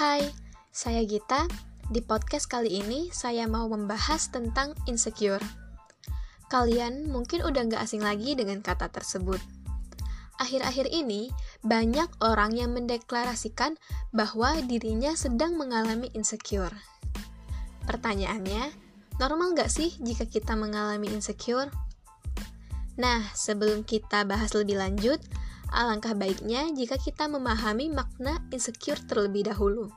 Hai, saya Gita. Di podcast kali ini saya mau membahas tentang insecure. Kalian mungkin udah gak asing lagi dengan kata tersebut. Akhir-akhir ini, banyak orang yang mendeklarasikan bahwa dirinya sedang mengalami insecure. Pertanyaannya, normal gak sih jika kita mengalami insecure? Nah, sebelum kita bahas lebih lanjut, Alangkah baiknya jika kita memahami makna insecure terlebih dahulu.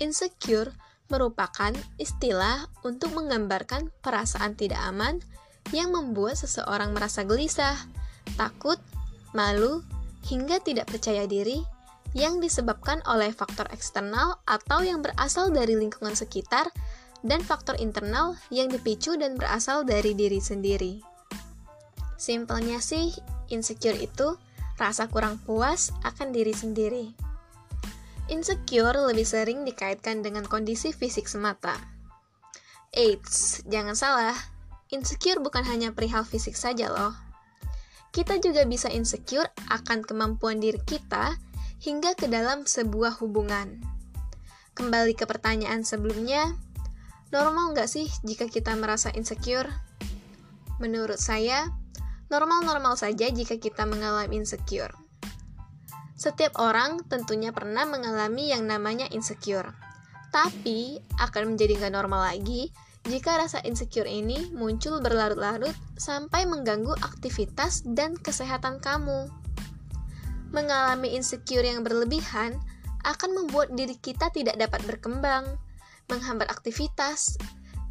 Insecure merupakan istilah untuk menggambarkan perasaan tidak aman yang membuat seseorang merasa gelisah, takut, malu, hingga tidak percaya diri yang disebabkan oleh faktor eksternal atau yang berasal dari lingkungan sekitar dan faktor internal yang dipicu dan berasal dari diri sendiri. Simpelnya sih, insecure itu rasa kurang puas akan diri sendiri. Insecure lebih sering dikaitkan dengan kondisi fisik semata. Eits, jangan salah, insecure bukan hanya perihal fisik saja loh. Kita juga bisa insecure akan kemampuan diri kita hingga ke dalam sebuah hubungan. Kembali ke pertanyaan sebelumnya, normal nggak sih jika kita merasa insecure? Menurut saya, Normal-normal saja jika kita mengalami insecure. Setiap orang tentunya pernah mengalami yang namanya insecure. Tapi akan menjadi gak normal lagi jika rasa insecure ini muncul berlarut-larut sampai mengganggu aktivitas dan kesehatan kamu. Mengalami insecure yang berlebihan akan membuat diri kita tidak dapat berkembang, menghambat aktivitas,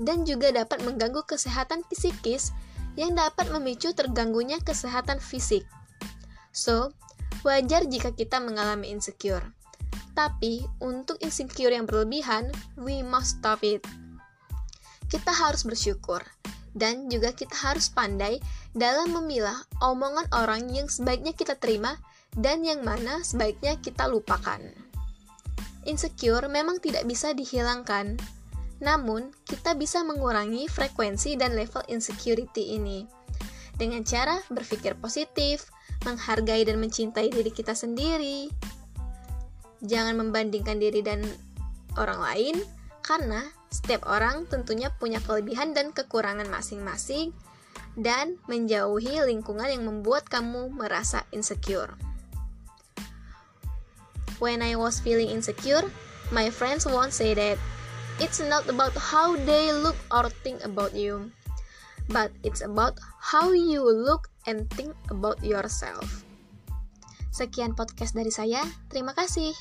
dan juga dapat mengganggu kesehatan psikis yang dapat memicu terganggunya kesehatan fisik. So, wajar jika kita mengalami insecure. Tapi, untuk insecure yang berlebihan, we must stop it. Kita harus bersyukur, dan juga kita harus pandai dalam memilah omongan orang yang sebaiknya kita terima dan yang mana sebaiknya kita lupakan. Insecure memang tidak bisa dihilangkan, namun, kita bisa mengurangi frekuensi dan level insecurity ini dengan cara berpikir positif, menghargai dan mencintai diri kita sendiri. Jangan membandingkan diri dan orang lain, karena setiap orang tentunya punya kelebihan dan kekurangan masing-masing, dan menjauhi lingkungan yang membuat kamu merasa insecure. When I was feeling insecure, my friends won't say that It's not about how they look or think about you, but it's about how you look and think about yourself. Sekian podcast dari saya. Terima kasih.